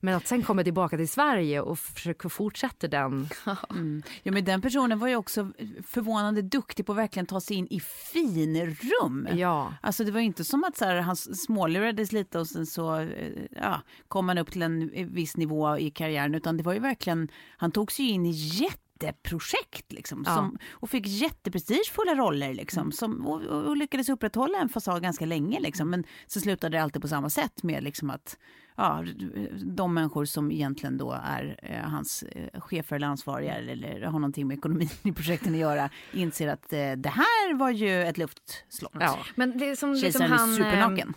Men att sen komma tillbaka till Sverige och försöka fortsätta den. Mm. Ja, men den personen var ju också förvånande duktig på att verkligen ta sig in i finrum. Ja. Alltså det var inte som att så här, han smålurades lite och sen så ja, kom han upp till en viss nivå i karriären utan det var ju verkligen, han tog sig in i jätteprojekt liksom, Ja. som, och fick jätteprestigefulla roller liksom, som, och, och, lyckades upprätthålla en fasad ganska länge liksom, men så slutade det alltid på samma sätt med liksom att ja, de människor som egentligen då är eh, hans eh, chefer eller ansvariga eller har någonting med ekonomin i projekten att göra inser att eh, det här var ju ett luftslott. Ja. Men det är som liksom Kejsaren är han, supernaken.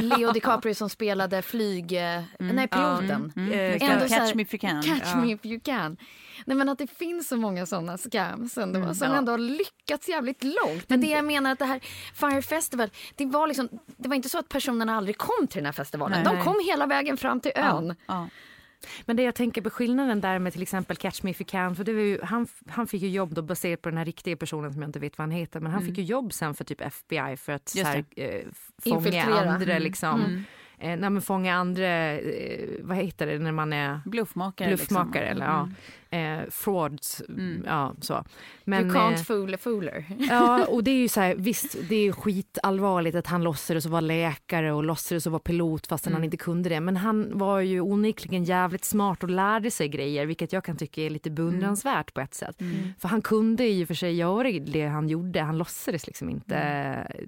Leo DiCaprio som spelade flyg... eh, Nej, piloten. Mm. Det, ändå catch här- me if you can. Catch me if you can. Nej, men att det finns så många såna scams ändå, som ja. ändå har lyckats jävligt långt. Men det jag menar att det här Fire Festival, det var, liksom, det var inte så att personerna aldrig kom till den här festivalen. Nej. De kom hela vägen fram till ön. Ja. Men det jag tänker på skillnaden där med till exempel Catch Me If You Can, för det var ju, han, han fick ju jobb då baserat på den här riktiga personen som jag inte vet vad han heter, men han fick ju jobb sen för typ FBI för att så här, eh, fånga Infiltrera. andra Mm. liksom. Eh, nej, fånga andra, eh, vad heter det när man är Bluffmakare. bluffmakare liksom. eller ja, eh, frauds, ja så. Men, you can't eh, fool a fooler. Ja, och det är ju så här, visst det är skitallvarligt att han låtsades vara läkare och låtsades vara pilot fastän han inte kunde det. Men han var ju onekligen jävligt smart och lärde sig grejer, vilket jag kan tycka är lite beundransvärt på ett sätt. För han kunde i och för sig göra det han gjorde, han låtsades liksom inte.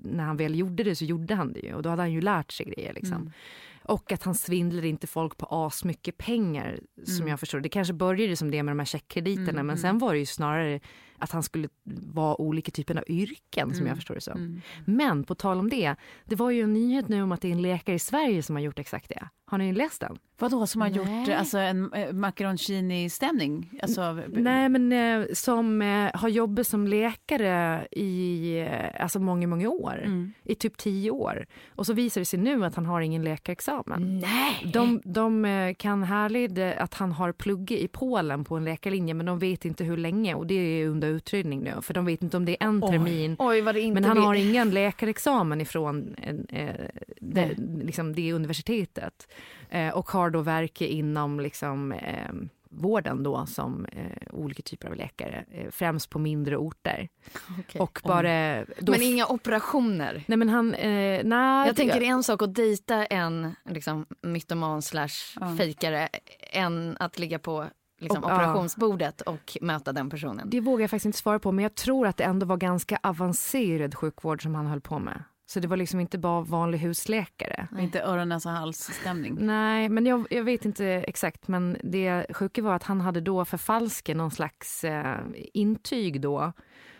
När han väl gjorde det så gjorde han det ju och då hade han ju lärt sig grejer liksom. Och att han svindlade inte folk på asmycket pengar som jag förstår det. kanske började som det med de här checkkrediterna men sen var det ju snarare att han skulle vara olika typer av yrken som jag förstår det som. Men på tal om det, det var ju en nyhet nu om att det är en läkare i Sverige som har gjort exakt det. Har ni läst den? Vadå som har gjort Nej. alltså, en eh, macaroncini-stämning? Alltså, Nej men eh, som eh, har jobbat som läkare i eh, alltså många, många år. I typ tio år. Och så visar det sig nu att han har ingen läkarexamen. Nej! De, de eh, kan härleda att han har pluggat i Polen på en läkarlinje men de vet inte hur länge och det är under utredning nu för de vet inte om det är en termin. Oj vad det inte Men han vet- har ingen läkarexamen ifrån eh, det, liksom det universitetet eh, och har då verkat inom liksom, eh, vården då som eh, olika typer av läkare, eh, främst på mindre orter. Okej. Och bara... Då, Men inga operationer. Nej men han, eh, nej, Jag tänker det är en sak att dejta en liksom, mytoman slash fejkare än att ligga på liksom, Och- ja. operationsbordet och möta den personen. Det vågar jag faktiskt inte svara på, men jag tror att det ändå var ganska avancerad sjukvård som han höll på med. Så det var liksom inte bara vanlig husläkare. Inte öron, näsa, hals-stämning. Nej, men jag, jag vet inte exakt. Men det sjuka var att han hade då förfalskat någon slags eh, intyg då.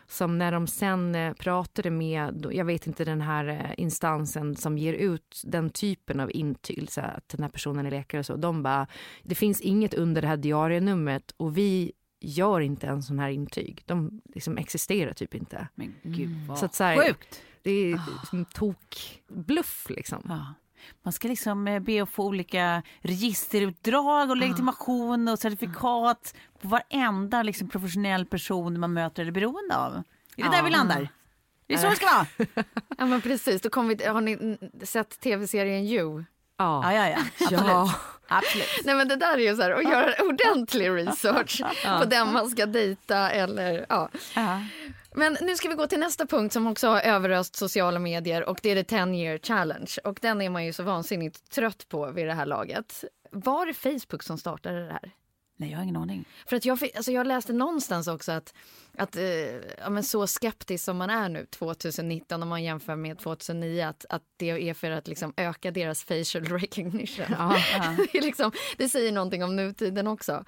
Som när de sen eh, pratade med, jag vet inte den här eh, instansen som ger ut den typen av intyg, så att den här personen är läkare och så. De bara, det finns inget under det här diarienumret och vi gör inte en sån här intyg. De liksom existerar typ inte. Men gud vad Så att så här- sjukt. Det är som tokbluff liksom. Ja. Man ska liksom eh, be att få olika registerutdrag och legitimation och certifikat på varenda liksom, professionell person man möter eller är beroende av. Är det där vi landar? Det är så det ska vara. Ja men precis, då kommer vi, har ni sett tv-serien You? Ja, ja, ja. Absolut. Ja. Absolut. Nej men det där är ju så här att göra ordentlig research på den man ska dejta eller ja. Men nu ska vi gå till nästa punkt som också har överöst sociala medier och det är the 10 year challenge och den är man ju så vansinnigt trött på vid det här laget. Var det Facebook som startade det här? Nej, jag har ingen aning. För att jag, alltså jag läste någonstans också att, att eh, ja, men så skeptisk som man är nu 2019 om man jämför med 2009 att, att det är för att liksom öka deras facial recognition. det, är liksom, det säger någonting om nutiden också.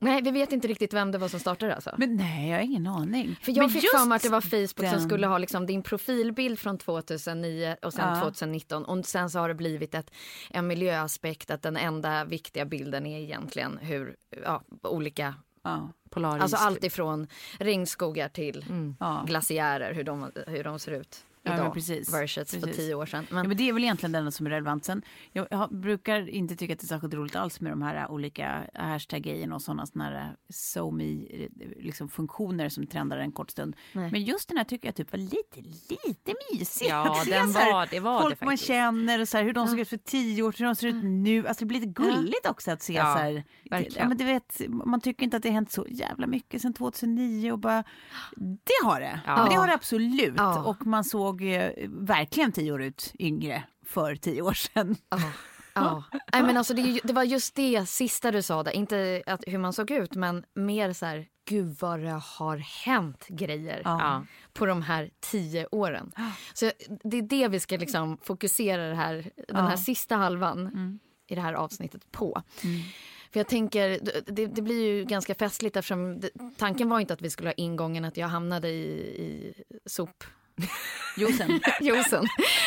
Nej, vi vet inte riktigt vem det var som startade alltså. Men nej, jag har ingen aning. För jag Men fick för mig att det var Facebook som den- skulle ha liksom din profilbild från 2009 och sen Ja. 2019 och sen så har det blivit ett, en miljöaspekt att den enda viktiga bilden är egentligen hur ja, olika Ja. Polaris. Alltså allt ifrån regnskogar till Ja. glaciärer, hur de, hur de ser ut idag men precis. versus för Precis. tio år sedan. Ja, Men, men det är väl egentligen det enda som är relevant. Sen, jag, jag brukar inte tycka att det är särskilt roligt alls med de här olika hashtag-grejerna och sådana såna här SoMe liksom funktioner som trendar en kort stund. Nej. Men just den här tycker jag typ var lite, lite mysig. Ja, Att den här var- det var Folk det man känner och så här, hur de såg ut för tio år hur de ser ut nu. Alltså det blir lite gulligt också att se Ja, så här. Ja, men du vet, man tycker inte att det har hänt så jävla mycket sedan 2009 och bara, det har det. Ja. Men det har det absolut. Ja. Och man såg eh, verkligen tio år ut yngre för tio år sedan. ja, ja. Nej, men alltså det, det var just det sista du sa där, inte att, hur man såg ut men mer så här, gud vad det har hänt grejer Ja. på de här tio åren. Så det är det vi ska liksom fokusera det här, den här sista halvan i det här avsnittet på. För jag tänker, det, det blir ju ganska festligt eftersom det, tanken var inte att vi skulle ha ingången att jag hamnade i, i sop Josen. juicen.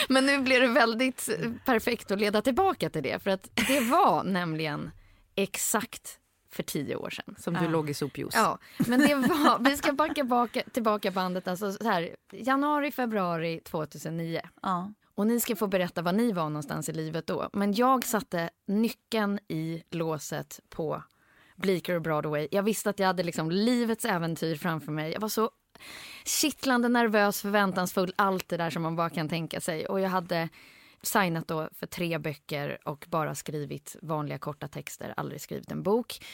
Men nu blir det väldigt perfekt att leda tillbaka till det. För att det var nämligen exakt för tio år sedan. Som du låg i sopjuice. Ja, men det var, vi ska backa baka, tillbaka bandet, alltså så här, januari, februari 2009. Ja. Och ni ska få berätta var ni var någonstans i livet då. Men jag satte nyckeln i låset på Bleecker och Broadway. Jag visste att jag hade liksom livets äventyr framför mig. Jag var så kittlande nervös, förväntansfull, allt det där som man bara kan tänka sig. Och jag hade signat då för tre böcker och bara skrivit vanliga korta texter, aldrig skrivit en bok.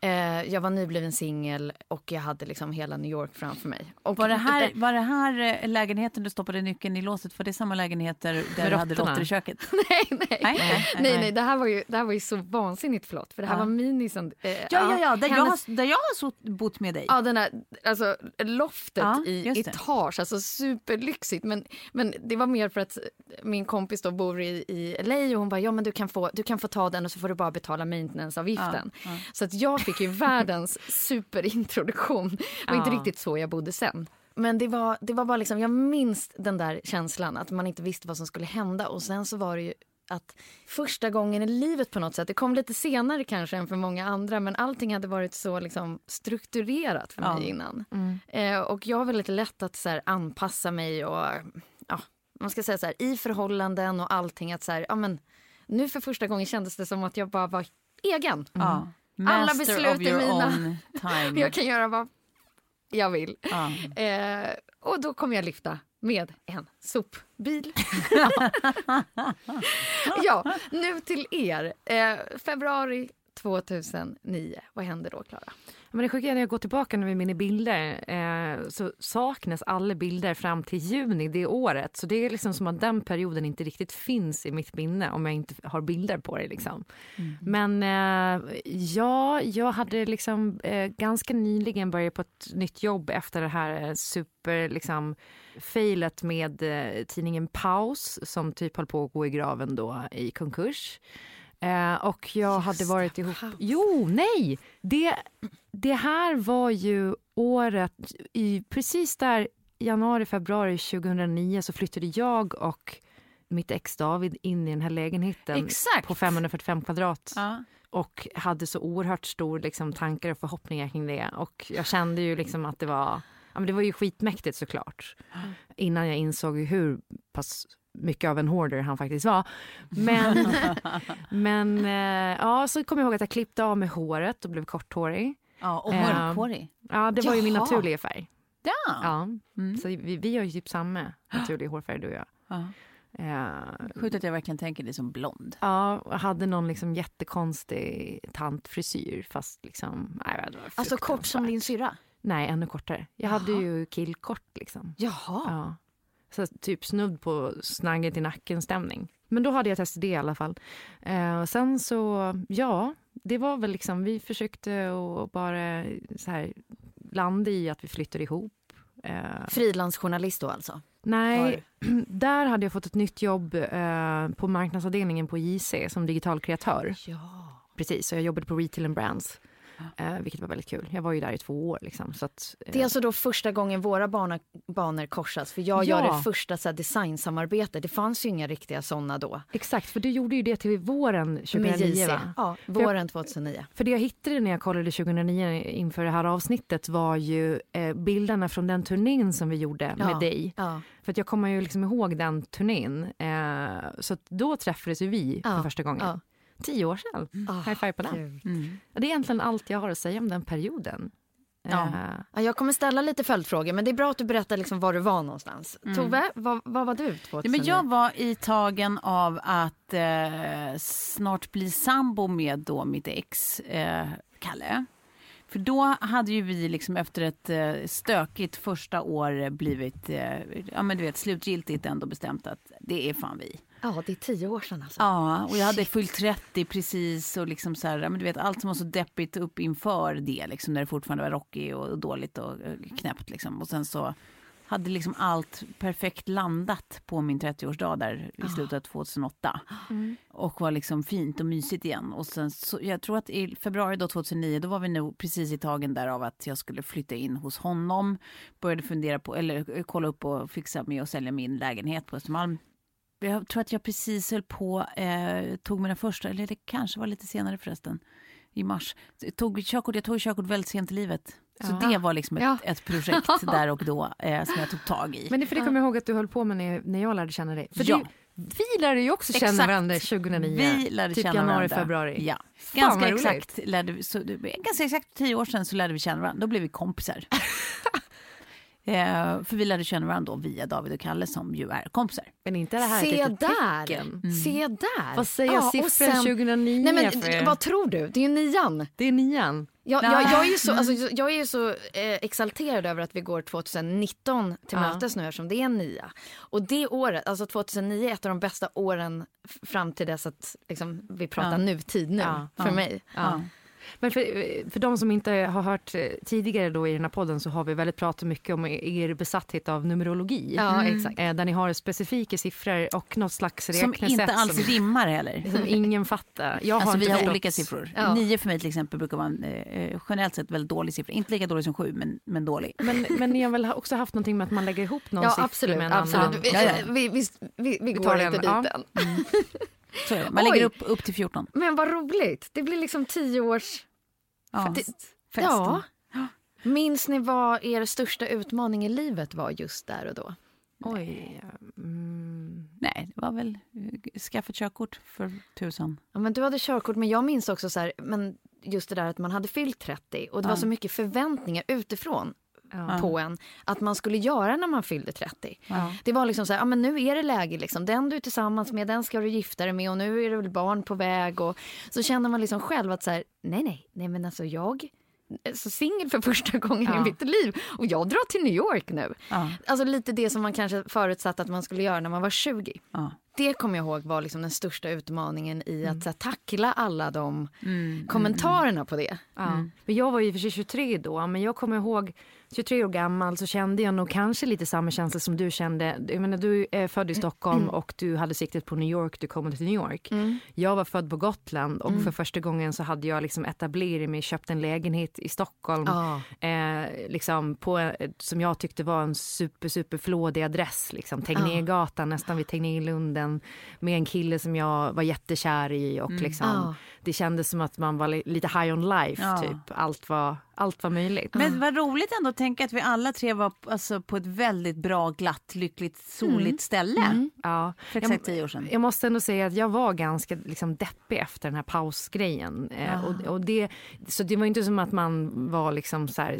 Eh, jag var nybliven singel och jag hade liksom hela New York framför mig. Och Var det, här, var det här eh, lägenheten du stoppade nyckeln i låset? Var det samma lägenheter där du hade råttor i köket? nej, nej, Nej, nej, nej, nej, det, här var ju, det här var ju så vansinnigt förlåt. För det här Ja. var minisen. Eh, Ja, ja, ja, där, jag, hennes- har, där jag har bott med dig. Ja, den här, alltså loftet Ja, i etage, alltså superlyxigt. Men, men det var mer för att min kompis då bor i, i LA och hon bara, ja men du kan, få, du kan få ta den och så får du bara betala maintenanceavgiften. Ja, ja. Så att jag fick ju världens superintroduktion. Det var inte Ja. riktigt så jag bodde sen. Men det var, det var bara liksom, jag minns den där känslan att man inte visste vad som skulle hända och sen så var det ju att första gången i livet på något sätt, det kom lite senare kanske än för många andra men allting hade varit så liksom strukturerat för mig Ja. innan. Eh, och jag har väldigt lätt att så här, anpassa mig och ja, man ska säga så här, i förhållanden och allting att så här, ja men nu för första gången kändes det som att jag bara var egen. Ja. Alla Master beslut är mina. Jag kan göra vad jag vill. Ja. Eh, och då kommer jag lyfta med en sopbil. ja, nu till er. Eh, februari 2009. Vad händer då, Klara? Men det sjuka är när jag går tillbaka nu med mina bilder eh, så saknas alla bilder fram till juni det året. Så det är liksom som att den perioden inte riktigt finns i mitt minne om jag inte har bilder på det. Liksom. Men eh, ja, jag hade liksom eh, ganska nyligen börjat på ett nytt jobb efter det här eh, super liksom failet med eh, tidningen Paus som typ höll på att gå i graven då i konkurs. Eh, och jag hade varit ihop... Jo, nej! Det, det här var ju året... I, precis där januari, februari 2009 så flyttade jag och mitt ex David in i den här lägenheten Exakt. på 545 kvadrat Ja. och hade så oerhört stor liksom, tankar och förhoppningar kring det. Och jag kände ju liksom att det var, ja, men det var ju skitmäktigt såklart. Innan jag insåg hur pass mycket av en hoarder han faktiskt var. Men, men eh, ja, så kom jag ihåg att jag klippte av mig håret och blev korthårig. Ja, och Eh, mörkhårig. Ja, det var ju min Jaha. naturliga färg. Ja. Ja. Mm. Så vi, vi har ju typ samma naturliga hårfärg du och jag. Ja. Eh, Sjukt att jag verkligen tänker dig som blond. Ja, och hade någon liksom jättekonstig tantfrisyr fast liksom... Nej, det var Alltså kort som din syrra? Nej, ännu kortare. Jag hade Jaha. ju killkort liksom. Jaha. Ja. Så typ snudd på snagget i nacken-stämning. Men då hade jag testat det i alla fall. Eh, och sen så, ja, det var väl liksom, vi försökte att bara så här landa i att vi flyttade ihop. Eh, Frilansjournalist då alltså? nej, där hade jag fått ett nytt jobb eh, på marknadsavdelningen på JC som digital kreatör. Ja. Precis, så jag jobbade på Retail and Brands. Eh, vilket var väldigt kul. Jag var ju där i två år. Liksom, så att, eh, Det är alltså då första gången våra bana, banor korsas. För jag Ja. gör det första så här, designsamarbetet. Det fanns ju inga riktiga sådana då. Exakt, för du gjorde ju det till våren Med 2009 JC. va? Ja, våren 2009. För det jag hittade när jag kollade 2009 inför det här avsnittet var ju eh, bilderna från den turnén som vi gjorde Ja. med dig. Ja. För jag kommer ju liksom ihåg den turnén. Eh, så då träffades ju vi för första gången. Tio år sedan. Ah, High five på den. kul. Mm. Det är egentligen allt jag har att säga om den perioden. Ja. Eh, Ja, jag kommer ställa lite följdfrågor, men det är bra att du berättar liksom var du var någonstans. Tove, vad, vad var du 2009? Ja, men jag var i tagen av att eh, snart bli sambo med då mitt ex, eh, Kalle. För då hade ju vi liksom efter ett eh, stökigt första år blivit, eh, ja men du vet slutgiltigt ändå bestämt att det är fan vi. Ja, det är tio år sedan alltså. Ja, och jag hade fyllt 30 precis och liksom så här, men du vet allt som var så deppigt upp inför det liksom när det fortfarande var rocky och dåligt och knäppt liksom. Och sen så hade liksom allt perfekt landat på min 30-årsdag där i slutet av 2008. Och var liksom fint och mysigt igen. Och sen så, jag tror att i februari då 2009 då var vi nog precis i tagen där av att jag skulle flytta in hos honom. Började fundera på, eller eh, kolla upp och fixa med att sälja min lägenhet på Östermalm. Jag tror att jag precis höll på, eh, tog mina första, eller det kanske var lite senare förresten, i mars. Jag tog körkort, jag tog körkort väldigt sent i livet. Så Ja. det var liksom ett, Ja. ett projekt där och då eh, som jag tog tag i. Men det, för det kommer jag ihåg att du höll på med när, när jag lärde känna dig. För Ja. det, Vi lärde ju också känna Exakt. varandra 2009. Vi lärde typ känna januari, varandra. februari. Ja. Ganska exakt, lärde vi, så, ganska exakt tio år sedan så lärde vi känna varandra. Då blev vi kompisar. eh, för vi lärde känna varandra då via David och Kalle som ju är kompisar. Men inte det här Se ett där! tecken? Se där! Vad säger Ja, siffran sen- 2009 Nej, men, för er? vad tror du? Det är ju nian. Det är nian. Jag, jag, jag är ju så, alltså, jag är ju så eh, exalterad över att vi går 2019 till Ja. mötes nu eftersom det är nia. Och det året, alltså 2009 är ett av de bästa åren fram till dess att liksom, vi pratar Ja. nutid nu Ja. för mig. Men för, för de som inte har hört eh, tidigare då i den här podden så har vi väldigt pratat mycket om er besatthet av numerologi. Ja, exakt. Eh, Där ni har specifika siffror och något slags Som räknesätt inte alls som, rimmar heller. som ingen fattar. Jag Alltså har vi har förstått- olika siffror. Ja. Nio för mig till exempel brukar vara en eh, generellt sett väldigt dålig siffra. Inte lika dålig som sju men, men dålig. Men, men ni har väl också haft någonting med att man lägger ihop någon Ja, siffra absolut. med en absolut. annan? Vi, Ja, ja. vi, vi, vi, vi går tar inte dit ja. än. Det. Man Oj. lägger upp, upp till 14. Men vad roligt. Det blir liksom tio års... Ja. Det, ja. Minns ni vad er största utmaning i livet var just där och då? Oj. Mm. Nej, det var väl eh, skaffa ett körkort för tusan. Ja, men du hade körkort, men jag minns också så här, men just det där att man hade fyllt 30 och det var så mycket förväntningar utifrån Ja. på en att man skulle göra när man fyllde 30. Ja. Det var liksom så här, ja men nu är det läge liksom. Den du är tillsammans med, den ska du gifta dig med och nu är det väl barn på väg och så känner man liksom själv att så här, nej nej, nej men alltså jag så singel för första gången Ja. i mitt liv och jag drar till New York nu. Ja. Alltså lite det som man kanske förutsatte att man skulle göra när man var 20. Ja. Det kommer jag ihåg var liksom den största utmaningen i Mm. att här, tackla alla de kommentarerna på det. Ja. Men jag var ju för sig 23 då, men jag kommer ihåg 23 år gammal så kände jag nog kanske lite samma känsla som du kände. Jag menar, du är född i Stockholm och du hade siktet på New York, du kom till New York. Jag var född på Gotland och för första gången så hade jag liksom etablerat mig, köpt en lägenhet i Stockholm. Ja. Eh, liksom på, eh, som jag tyckte var en super, super flådig adress. Liksom. Tegnérgatan, nästan vid Tegnérlunden. Med en kille som jag var jättekär i. Och liksom, Ja. Det kändes som att man var li- lite high on life. Typ. Allt, var, allt var möjligt. Men vad roligt ändå att tänka att vi alla tre var alltså, på ett väldigt bra, glatt, lyckligt, soligt ställe. Ja. För exakt tio år sedan. Jag måste ändå säga att jag var ganska liksom, deppig efter den här pausgrejen. Eh, och, och det, så det var inte som att man var liksom så här,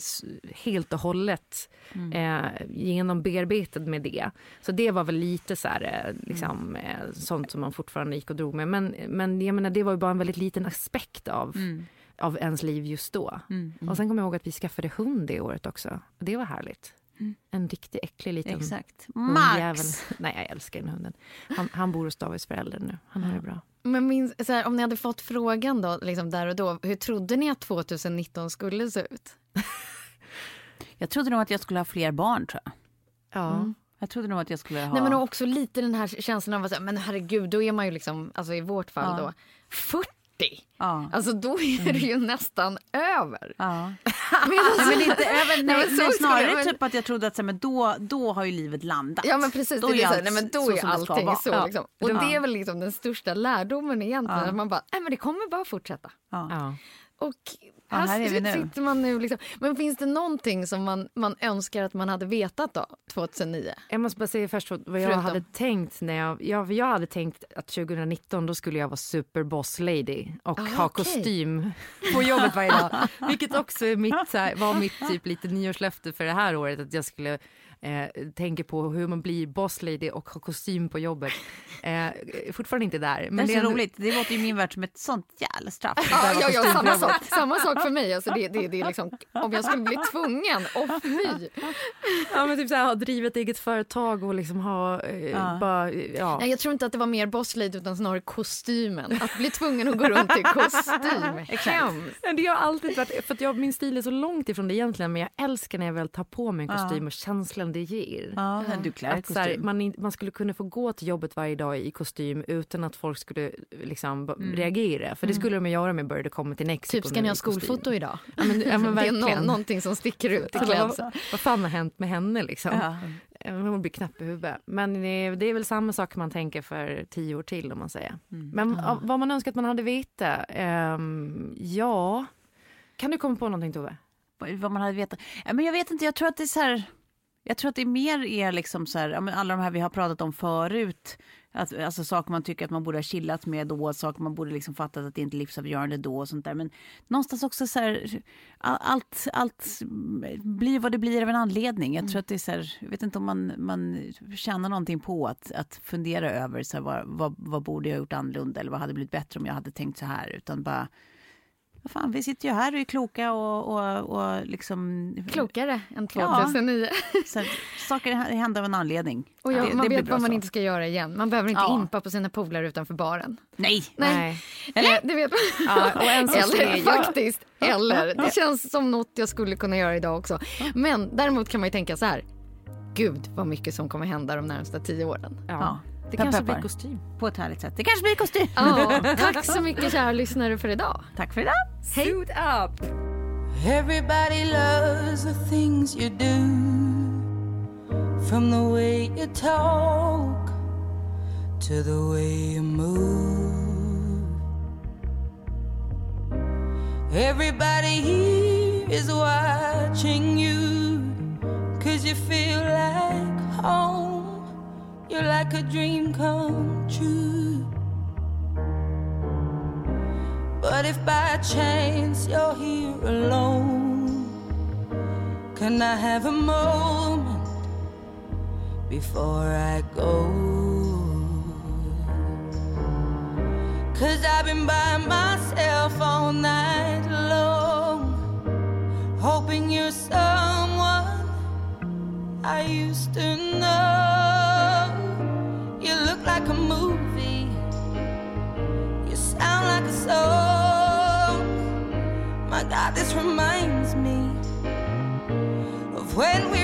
helt och hållet eh, genombearbetad med det. Så det var väl lite så här, eh, liksom, eh, sånt som man fortfarande gick och drog med. Men, men jag menar, det var ju bara en väldigt liten aspekt av av ens liv just då. Och sen kommer jag ihåg att vi skaffade hund det året också. Det var härligt. En riktigt äcklig liten Exakt. hundjävel. Max! Nej, jag älskar den hunden. Han, han bor hos Davids föräldrar nu. Han har det bra. Men minns, så här, om ni hade fått frågan då, liksom där och då, hur trodde ni att 2019 skulle se ut? Jag trodde nog att jag skulle ha fler barn tror jag. Ja. Jag trodde nog att jag skulle ha... Nej, men också lite den här känslan av att men herregud, då är man ju liksom, alltså i vårt fall Ja. då, 40. Ja. Alltså då är det ju nästan över. Ja. Men alltså, Nej, men inte över, nej, men så nej, skulle snarare men- typ att jag trodde att så här, men då, då har ju livet landat. Ja men precis, Då det är är det, så allt nej, men då så är ska allting så. Ja. Liksom. Och Ja. det är väl liksom den största lärdomen egentligen, Ja. att man bara, nej men det kommer bara fortsätta. Ja. Ja. Och Ja, här, här är vi nu. sitter man nu. Liksom. Men finns det någonting som man, man önskar att man hade vetat då, 2009? Jag måste bara säga först vad jag Förutom- hade tänkt när jag, jag... Jag hade tänkt att 2019 då skulle jag vara superboss lady och Ah, ha okej. kostym på jobbet varje dag. Vilket också är mitt, så här, var mitt typ lite nyårslöfte för det här året. Att jag skulle eh, tänka på hur man blir boss lady och ha kostym på jobbet. Eh, fortfarande inte där. Men det är så roligt. Det låter ju i min värld som ett sånt jävla straff. Ja, ja, ja, samma, sak, samma sak för mig. Alltså det, det, det är liksom, om jag skulle bli tvungen, åh fy. Ja men typ såhär, ha drivit eget företag och liksom ha eh, Ja. bara, ja. Nej, jag tror inte att det var mer boss lady, utan snarare kostymen. Att bli tvungen att gå runt i kostym. Hemskt. Men Det har alltid varit, för att jag, min stil är så långt ifrån det egentligen men jag älskar när jag väl tar på mig en kostym och känslan det ger. Ja, du klär Att så här, man, man skulle kunna få gå till jobbet varje dag i kostym utan att folk skulle liksom, Mm. reagera. För det skulle de ju göra om jag började komma till Mexiko Typ, ska ni ha skolfoto idag? Ja, men, ja, men det är verkligen. nå- någonting som sticker ut i Alltså, klädseln. vad, vad fan har hänt med henne liksom? Ja. Hon blir knäpp i huvudet. Men eh, det är väl samma sak man tänker för tio år till om man säger. Mm. Men av- vad man önskar att man hade vetat? Ehm, ja, kan du komma på någonting Tove? Vad man hade vetat. Ja, men jag vet inte, jag tror att det är så här... Jag tror att det mer är liksom så här, alla de här vi har pratat om förut. Att, alltså saker man tycker att man borde ha chillat med då, saker man borde liksom fattat att det inte är livsavgörande då och sånt där. Men någonstans också så här, all- allt, allt blir vad det blir av en anledning. Jag tror att det är så här, jag vet inte om man, man tjänar någonting på att, att fundera över så här, vad, vad, vad borde jag ha gjort annorlunda eller vad hade blivit bättre om jag hade tänkt så här. Utan bara, vad fan, vi sitter ju här och är kloka och, och, och liksom... Klokare än Ja. 2009. Så här, saker händer av en anledning. Och ja, Det- man det vet vad man så. inte ska göra igen. Man behöver inte Ja. impa på sina polare utanför baren. Nej! Nej. Eller? Det vet man. Ja, och en sak Eller är- jag- faktiskt. Eller. Det känns som något jag skulle kunna göra idag också. Men däremot kan man ju tänka så här. Gud vad mycket som kommer hända de närmsta tio åren. Ja. Det kanske blir kostym. På ett härligt sätt. Det kanske blir kostym. Ja, tack så mycket kära lyssnare för idag. Tack för idag. Suit up! Everybody loves the things you do, from the way you talk to the way you move. Everybody here is watching you, cause you feel like home. You're like a dream come true. But if by chance you're here alone, can I have a moment before I go? Cause I've been by myself all night long, hoping you're someone I used to know. You look like a movie. You sound like a song. My God, this reminds me of when we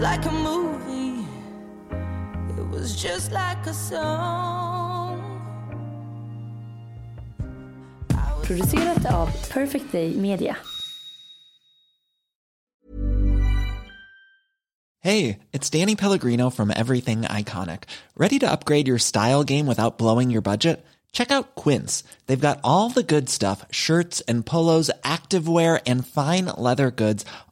just like a movie. It was just like a song. Producerat av Perfect Day Media. Hey, it's Danny Pellegrino from Everything Iconic. Ready to upgrade your style game without blowing your budget? Check out Quince. They've got all the good stuff shirts and polos, activewear, and fine leather goods,